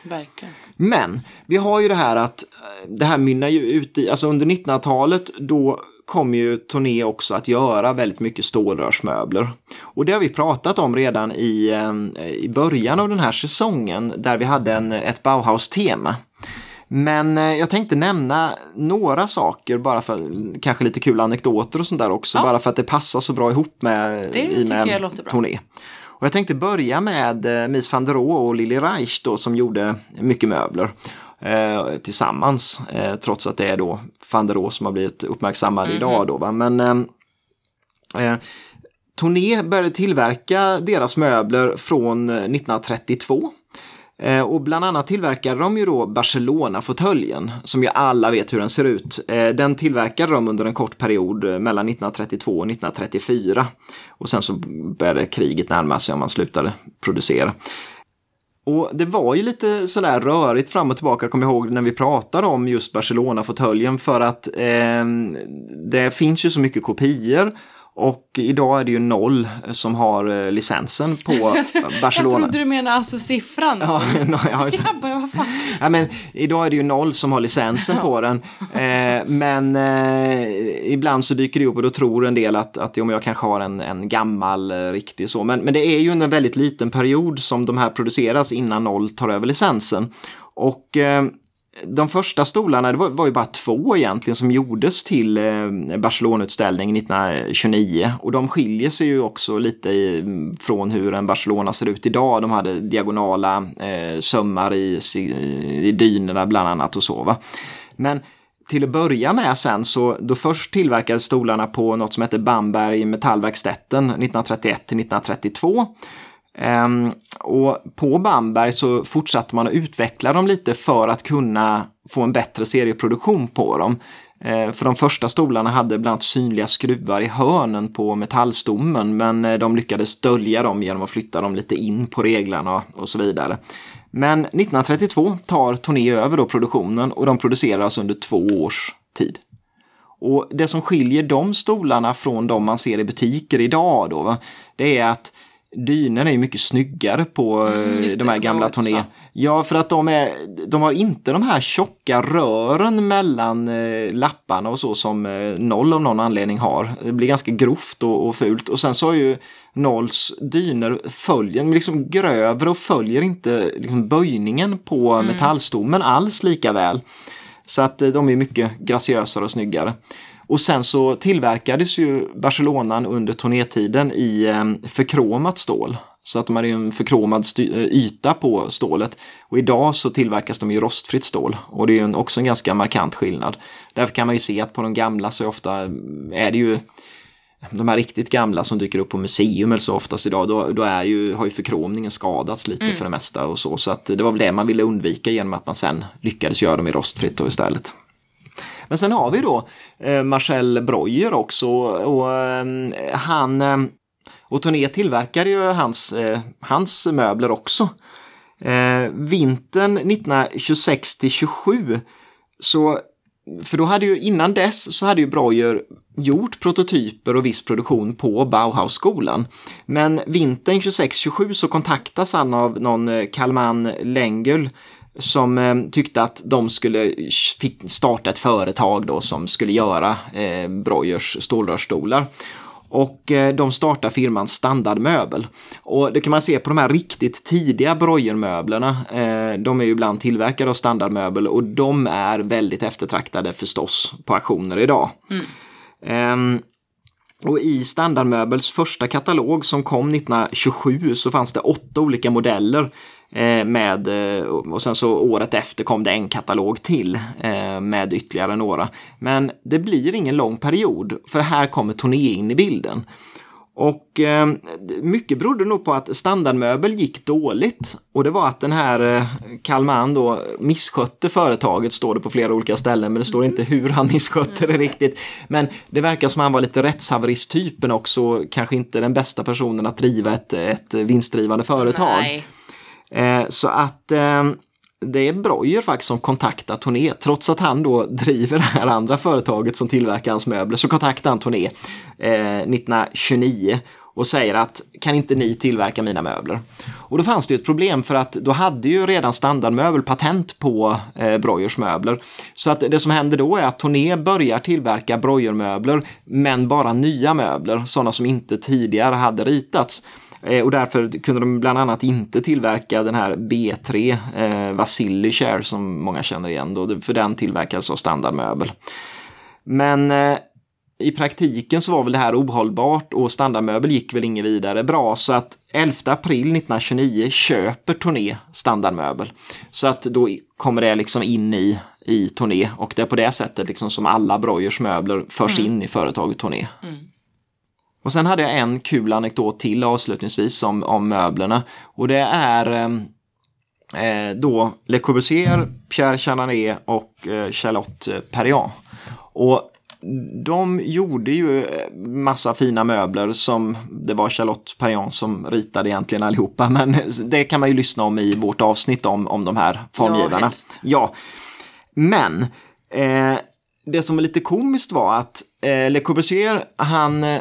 Verkligen. Men vi har ju det här att eh, det här mynnar ju ut i, alltså under 1900-talet då kommer ju Torné också att göra väldigt mycket stålrörsmöbler. Och det har vi pratat om redan i, eh, i början av den här säsongen där vi hade en, ett Bauhaus-tema. Men eh, jag tänkte nämna några saker bara för kanske lite kul anekdoter och sånt där också. Ja. Bara för att det passar så bra ihop med, Det i tycker med jag låter bra. Torné. Och jag tänkte börja med eh, Mies van der Rohe och Lili Reich då som gjorde mycket möbler eh, tillsammans. Eh, trots att det är då van der Rohe som har blivit uppmärksammad Mhm. idag då. Va? Men eh, eh, Torné började tillverka deras möbler från eh, 1932. Eh, Och bland annat tillverkade de ju då Barcelona-fåtöljen, som ju alla vet hur den ser ut. Eh, Den tillverkade de under en kort period eh, mellan 1932 och 1934. Och sen så började kriget närma sig och man slutade producera. Och det var ju lite sådär rörigt fram och tillbaka, kommer jag ihåg, när vi pratade om just Barcelona-fåtöljen för att eh, det finns ju så mycket kopior. Och idag är det ju noll som har eh, licensen på Barcelona. Jag trodde du menade alltså siffran. Ja, no, ja, just bara, vad fan? Ja, men idag är det ju noll som har licensen på den. Eh, men eh, ibland så dyker det upp och då tror en del att, att om jag kanske har en, en gammal eh, riktig så. Men, men det är ju under en väldigt liten period som de här produceras innan noll tar över licensen. Och eh, de första stolarna, det var, var ju bara två egentligen som gjordes till eh, Barcelona-utställningen 1929. Och de skiljer sig ju också lite i, från hur en Barcelona ser ut idag. De hade diagonala eh, sömmar i, i dynorna bland annat och så. Va? Men till att börja med sen så då först tillverkades stolarna på något som heter Bamberg Metallverkstätten 1931 till 1932. Ehm, och på Bamberg så fortsatte man att utveckla dem lite för att kunna få en bättre serieproduktion på dem. Ehm, för de första stolarna hade bland annat synliga skruvar i hörnen på metallstommen men eh, de lyckades dölja dem genom att flytta dem lite in på reglarna och så vidare. Men 1932 tar Torné över då produktionen och de produceras alltså under två års tid. Och det som skiljer de stolarna från de man ser i butiker idag då, det är att dynorna är mycket snyggare på Mm, eh, de här gamla också. Ja, för att de, är, de har inte de här tjocka rören mellan eh, lapparna och så som eh, Noll av någon anledning har. Det blir ganska grovt och, och fult. Och sen så har ju Nolls dyner följer, liksom grövre och följer inte liksom, böjningen på Mm. metallstommen alls lika väl. Så att eh, de är mycket graciösare och snyggare. Och sen så tillverkades ju Barcelonan under turnétiden i eh, förkromat stål. Så att de hade en förkromad eh, yta på stålet. Och idag så tillverkas de i rostfritt stål. Och det är ju också en ganska markant skillnad. Därför kan man ju se att på de gamla så ofta är det ju de här riktigt gamla som dyker upp på museum eller så oftast idag, då, då är ju, har ju förkromningen skadats lite för det mesta och så. Så att det var väl det man ville undvika genom att man sen lyckades göra dem i rostfritt då istället. Men sen har vi då eh, Marcel Breuer också och eh, han eh, och Torné tillverkade ju hans, eh, hans möbler också. Eh, vintern 1926 till 27 så för då hade ju innan dess så hade ju Breuer gjort prototyper och viss produktion på Bauhausskolan. Men vintern 26-27 så kontaktas han av någon eh, Kalman Lengel som eh, tyckte att de skulle starta ett företag då som skulle göra eh, Breuers stålrörsstolar. Och eh, de startar firman Standardmöbel. Och det kan man se på de här riktigt tidiga Breuer-möblerna. Eh, de är ju ibland tillverkade av Standardmöbel och de är väldigt eftertraktade förstås på auktioner idag. Ehm, och i Standardmöbels första katalog som kom 1927 så fanns det åtta olika modeller Eh, med eh, och sen så året efter kom det en katalog till eh, med ytterligare några. Men det blir ingen lång period för här kommer turné in i bilden. Och eh, mycket berodde nog på att standardmöbel gick dåligt. Och det var att den här eh, Kalman då misskötte företaget, står det på flera olika ställen, men det står inte hur han misskötte det riktigt. Men det verkar som han var lite rättshaveristtypen också, kanske inte den bästa personen att driva ett, ett vinstdrivande företag. Nej. Eh, så att eh, det är Breuer faktiskt som kontaktar Torné. Trots att han då driver det här andra företaget som tillverkar hans möbler så kontaktar han eh, Torné 1929 och säger att kan inte ni tillverka mina möbler? Och då fanns det ett problem för att då hade ju redan standardmöbel patent på eh, Breuers möbler. Så att det som händer då är att Torné börjar tillverka Breuer-möbler men bara nya möbler, sådana som inte tidigare hade ritats. Eh, och därför kunde de bland annat inte tillverka den här B3 eh, Vasili Chair som många känner igen då, för den tillverkades av standardmöbel. Men eh, i praktiken så var väl det här ohållbart och standardmöbel gick väl inget vidare bra så att 11 april 1929 köper Torné standardmöbel. Så att då kommer det liksom in i, i Torné och det är på det sättet liksom som alla Breuers möbler förs mm. in i företaget Torné. Mm. Och sen hade jag en kul anekdot till avslutningsvis om, om möblerna. Och det är ehm, eh, då Le Corbusier, Pierre Chanané och eh, Charlotte Perriand. Och de gjorde ju eh, massa fina möbler som det var Charlotte Perriand som ritade egentligen allihopa. Men det kan man ju lyssna om i vårt avsnitt om, om de här formgivarna. Ja, ja. Men eh, det som var lite komiskt var att eh, Le Corbusier, han eh,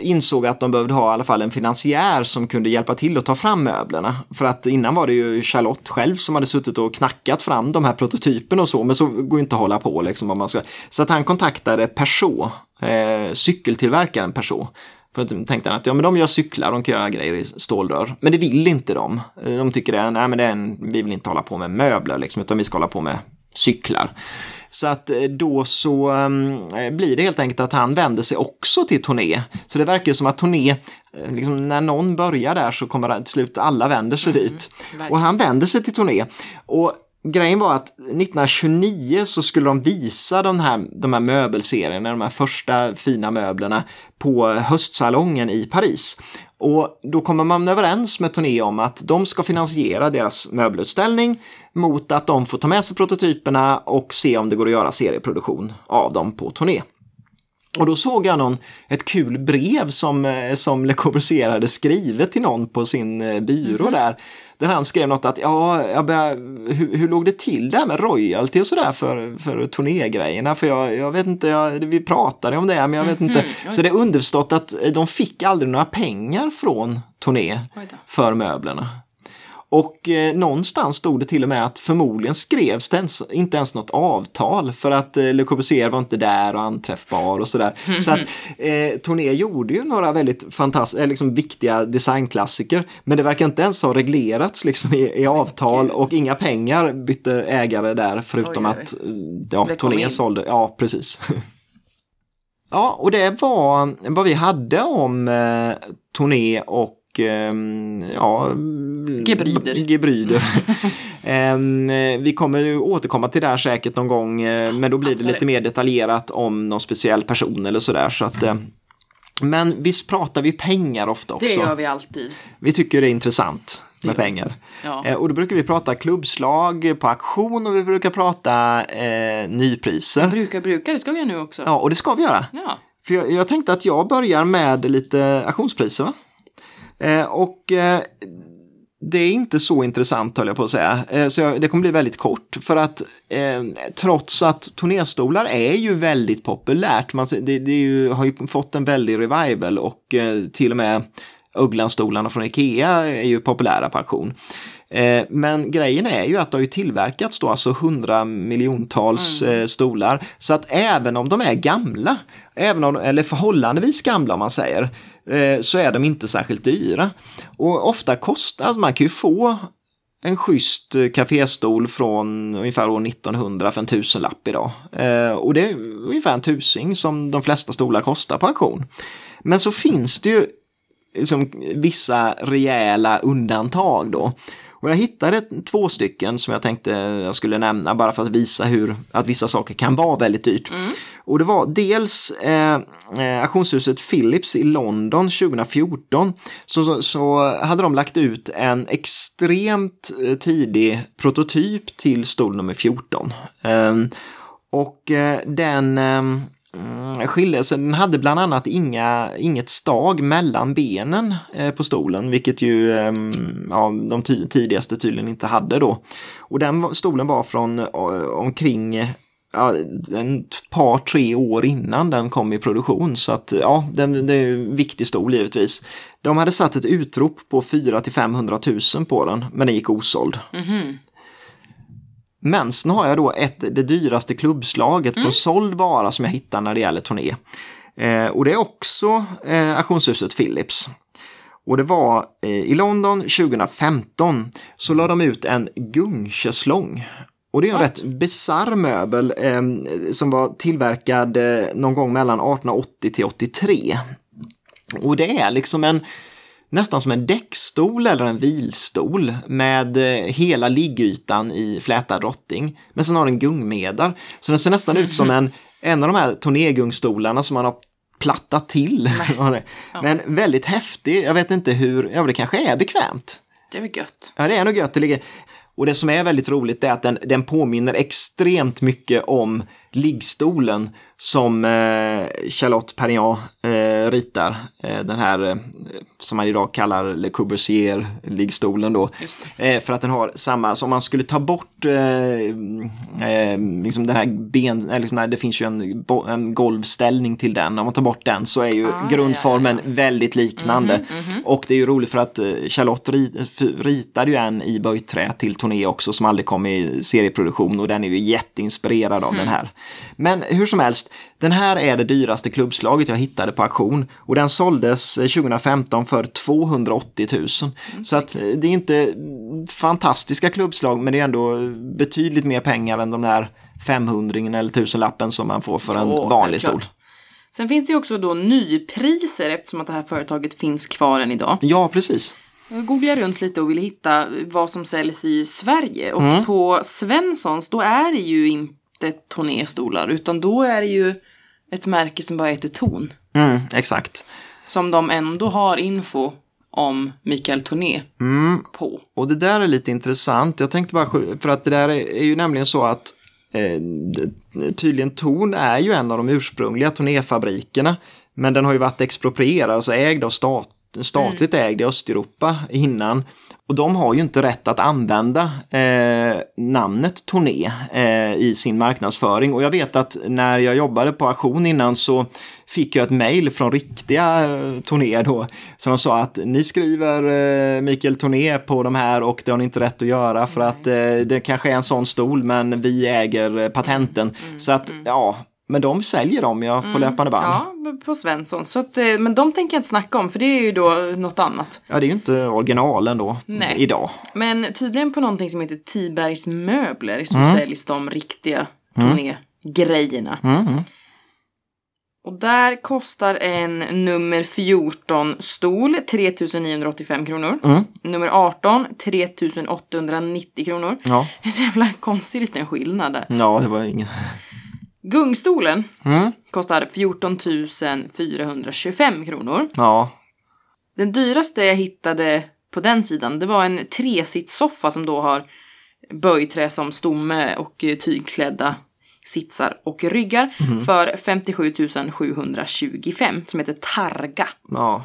insåg att de behövde ha i alla fall en finansiär som kunde hjälpa till att ta fram möblerna. För att innan var det ju Charlotte själv som hade suttit och knackat fram de här prototyperna och så, men så går inte att hålla på liksom. Om man ska. Så att han kontaktade Peugeot, eh, cykeltillverkaren Peugeot. För att tänkte han att ja, men de gör cyklar, de kan göra grejer i stålrör. Men det vill inte de. De tycker det, nej men det är en, vi vill inte hålla på med möbler liksom, utan vi ska hålla på med cyklar. Så att eh, då så um, blir det helt enkelt att han vänder sig också till Torné. Så det verkar som att Torné, eh, liksom, när någon börjar där så kommer till slut alla vänder sig mm, dit. Verkligen. Och han vänder sig till Torné. Och grejen var att 1929 så skulle de visa de här, de här möbelserierna, de här första fina möblerna på höstsalongen i Paris. Och då kommer man överens med Tourné om att de ska finansiera deras möbelutställning mot att de får ta med sig prototyperna och se om det går att göra serieproduktion av dem på turné. Och då såg jag någon, ett kul brev som, eh, som Le Corbusier hade skrivit till någon på sin eh, byrå mm -hmm. där. Där han skrev något att, ja, jag började, hur, hur låg det till där med royalty och sådär för, för turnégrejerna? För jag, jag vet inte, jag, vi pratade om det, men jag vet mm inte. Så det är underförstått att de fick aldrig några pengar från turné för möblerna. Och eh, någonstans stod det till och med att förmodligen skrevs det ens, inte ens något avtal för att eh, Le Corbusier var inte där och anträffbar och sådär. Mm -hmm. Så att eh, Tourné gjorde ju några väldigt fantastiska, eh, liksom viktiga designklassiker. Men det verkar inte ens ha reglerats liksom i, i avtal och inga pengar bytte ägare där förutom oj, oj. att eh, ja, Tourné sålde. Ja, precis. ja, och det var vad vi hade om eh, Tourné och ja, Gebryder. Gebryder. Ehm, vi kommer ju återkomma till det här säkert någon gång, eh, men då blir det lite mer detaljerat om någon speciell person eller sådär. Så att, eh, men visst pratar vi pengar ofta också? Det gör vi alltid. Vi tycker det är intressant med pengar. Ja. Eh, och då brukar vi prata klubbslag på auktion och vi brukar prata eh, nypriser. Brukar, brukar, det ska vi göra nu också. Ja, och det ska vi göra. Ja. För jag, jag tänkte att jag börjar med lite auktionspriser. Va? Eh, och eh, det är inte så intressant höll jag på att säga. Eh, så det kommer bli väldigt kort. För att eh, trots att turnéstolar är ju väldigt populärt. Man, det, det ju, har ju fått en väldig revival och eh, till och med Ugglanstolarna från Ikea är ju populära på auktion. Eh, men grejen är ju att det har ju tillverkats då alltså hundra miljontals mm. Eh, stolar. Så att även om de är gamla, även om, eller förhållandevis gamla om man säger, eh, så är de inte särskilt dyra. Och ofta kostar, alltså man kan ju få en schysst kaféstol från ungefär år 1900 för en tusenlapp idag. och det är ungefär en tusing som de flesta stolar kostar på auktion. Men så finns det ju liksom vissa rejäla undantag då. Och jag hittade två stycken som jag tänkte jag skulle nämna bara för att visa hur att vissa saker kan vara väldigt dyrt. Mm. Och det var dels eh, eh auktionshuset Philips i London 2014. Så, så, så, hade de lagt ut en extremt eh, tidig prototyp till stol nummer 14. Eh, och eh, den ehm, Mm, hade bland annat inga, inget stag mellan benen eh, på stolen, vilket ju eh, ja, de ty tidigaste tydligen inte hade då. Och den stolen var från eh, omkring ja, en par, tre år innan den kom i produktion. Så att ja, den, det är en viktig stol givetvis. De hade satt ett utrop på 4 till 500 000 på den, men den gick osåld. Mhm. Men sen har jag då ett, det dyraste klubbslaget på såld vara som jag hittar när det gäller turné. Eh, och det är också eh, auktionshuset Philips. Och det var eh, i London 2015 så la de ut en gungschäslong. Och det är en What? rätt bisarr möbel eh, som var tillverkad eh, någon gång mellan 1880 till 83. Och det är liksom en nästan som en däckstol eller en vilstol med eh, hela liggytan i flätad rotting. Men sen har den gungmedar. Så den ser nästan ut som en, en av de här turnégungstolarna som man har plattat till. Men väldigt häftig. Jag vet inte hur, ja det kanske är bekvämt. Det är väl gött. Ja, det är nog gött. Det ligger... Och det som är väldigt roligt är att den, den påminner extremt mycket om liggstolen som eh, Charlotte Perriand eh, ritar. Eh, den här eh, som man idag kallar Le Corbusier-liggstolen då. Eh, för att den har samma, så om man skulle ta bort eh, liksom den här ben, eller liksom, det finns ju en, en golvställning till den. Om man tar bort den så är ju Ah, grundformen ja, Mhm, väldigt liknande. Och det är ju roligt för att Charlotte rit, ritade ju en i böjträ till turné också som aldrig kom i serieproduktion och den är ju jätteinspirerad av Mm. den här. Men hur som helst, den här är det dyraste klubbslaget jag hittade på auktion och den såldes eh, 2015 för 280 000. Mm, Så att eh, det är inte fantastiska klubbslag men det är ändå betydligt mer pengar än de där 500 eller tusenlappen som man får för en Ja, vanlig stol. Sen finns det ju också då nypriser eftersom att det här företaget finns kvar än idag. Ja, precis. Jag googlade runt lite och ville hitta vad som säljs i Sverige. Och på Svenssons då är det ju inte turnéstolar utan då är det ju ett märke som bara heter Ton. Mm, exakt. Som de ändå har info om Mikael Torné på. Och det där är lite intressant. Jag tänkte bara, för att det där är, ju nämligen så att eh, tydligen Torn är ju en av de ursprungliga turnéfabrikerna. Men den har ju varit exproprierad, alltså ägd av stat, statligt ägd i Östeuropa innan. Och de har ju inte rätt att använda eh, namnet Torné eh, i sin marknadsföring. Och jag vet att när jag jobbade på auktion innan så fick jag ett mejl från riktiga eh, Torné då. Så de sa att ni skriver eh, Mikael Torné på de här och det har ni inte rätt att göra för att eh, det kanske är en sån stol men vi äger eh, patenten. Så att ja, men de säljer dem ja på löpande band. Ja. Ja, på Svensson. Så att, eh, men de tänker jag inte snacka om för det är ju då något annat. det är ju inte originalen då Nej. idag. Men tydligen på någonting som heter Tibergs möbler så Mm. säljs de riktiga turnégrejerna. Mm. Och där kostar en nummer 14 stol 3985 kronor. Mm. Nummer 18 3890 kronor. Ja. Det är så jävla konstig liten skillnad där. ja, det var ingen... Gungstolen Mm. kostar 14 425 kronor. Ja, Den dyraste jag hittade på den sidan, det var en tresitssoffa som då har böjträ som stomme och eh, tygklädda sitsar och ryggar för 57 725 som heter Targa. ja.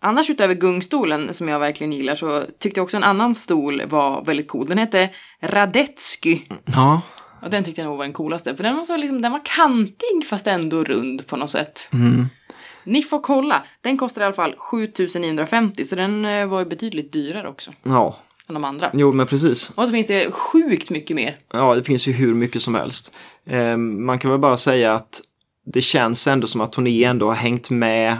Annars utöver gungstolen som jag verkligen gillar så tyckte jag också en annan stol var väldigt cool. Den hette Radetsky. Ja, Och den tyckte jag nog var den coolaste. För den var så liksom, den var kantig fast ändå rund på något sätt. Ni får kolla. Den kostade i alla fall 7950 så den eh, var ju betydligt dyrare också ja. än de andra. Jo, men precis. Och så finns det sjukt mycket mer. Ja, det finns ju hur mycket som helst. Eh, man kan väl bara säga att det känns ändå som att Tony ändå har hängt med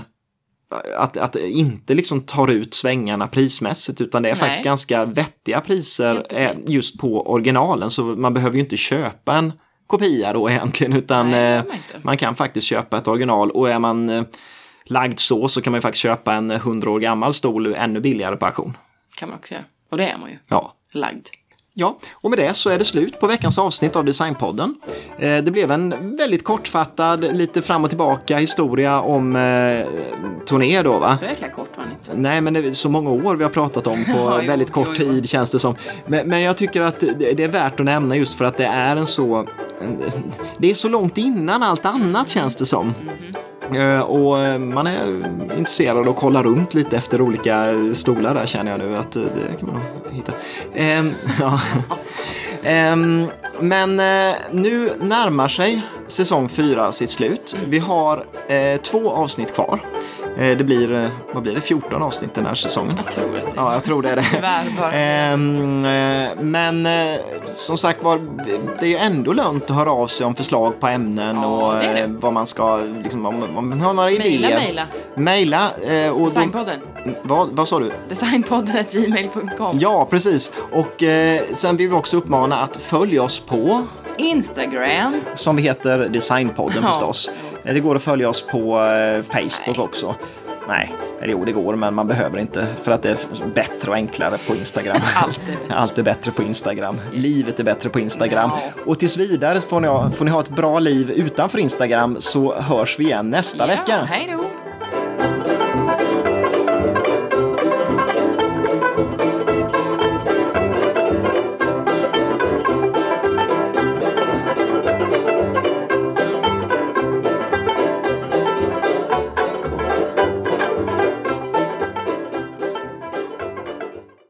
att, att inte liksom tar ut svängarna prismässigt utan det är Nej. faktiskt ganska vettiga priser eh, just på originalen så man behöver ju inte köpa en kopia då egentligen utan Nej, eh, man kan faktiskt köpa ett original och är man eh, lagd så så kan man ju faktiskt köpa en 100 år gammal stol ännu billigare på auktion. Kan man också göra. Och det är man ju. Ja, Lagd. Ja, och med det så är det slut på veckans avsnitt av Designpodden. Eh, det blev en väldigt kortfattad, lite fram och tillbaka historia om eh, turné då va? Så jäkla kort var den inte. Nej, men det är så många år vi har pratat om på Ja, jo, väldigt kort jo, jo. tid känns det som. Men, men jag tycker att det, det är värt att nämna just för att det är en så... En, det är så långt innan allt annat känns det som. Eh, Eh, och eh, man är intresserad av att kolla runt lite efter olika stolar där känner jag nu att eh, det kan man nog hitta. Ehm, ja. Ehm, men nu närmar sig säsong 4 sitt slut. Vi har eh, två avsnitt kvar. Eh, det blir, eh, vad blir det, 14 avsnitt den här säsongen. Jag tror det Ja, jag tror det är det. Tyvärr. Ehm, eh, men som sagt var, det är ju ändå lönt att höra av sig om förslag på ämnen Ja, och det det. vad man ska, liksom, om, man har några Maila, idéer. maila. Maila. då, Designpodden. vad, vad sa du? Designpodden gmail.com. Ja, precis. Och eh, sen vill vi också uppmana att följa oss på, Instagram. som vi heter Designpodden Ja. förstås. Det går att följa oss på eh, Facebook också. Nej, eller jo det går, men man behöver inte för att det är bättre och enklare på Instagram. Allt är bättre. Allt är bättre på Instagram. Livet är bättre på Instagram. Ja. Och tills vidare får ni, ha, får ni ha ett bra liv utanför Instagram så hörs vi igen nästa Ja, vecka. hej då!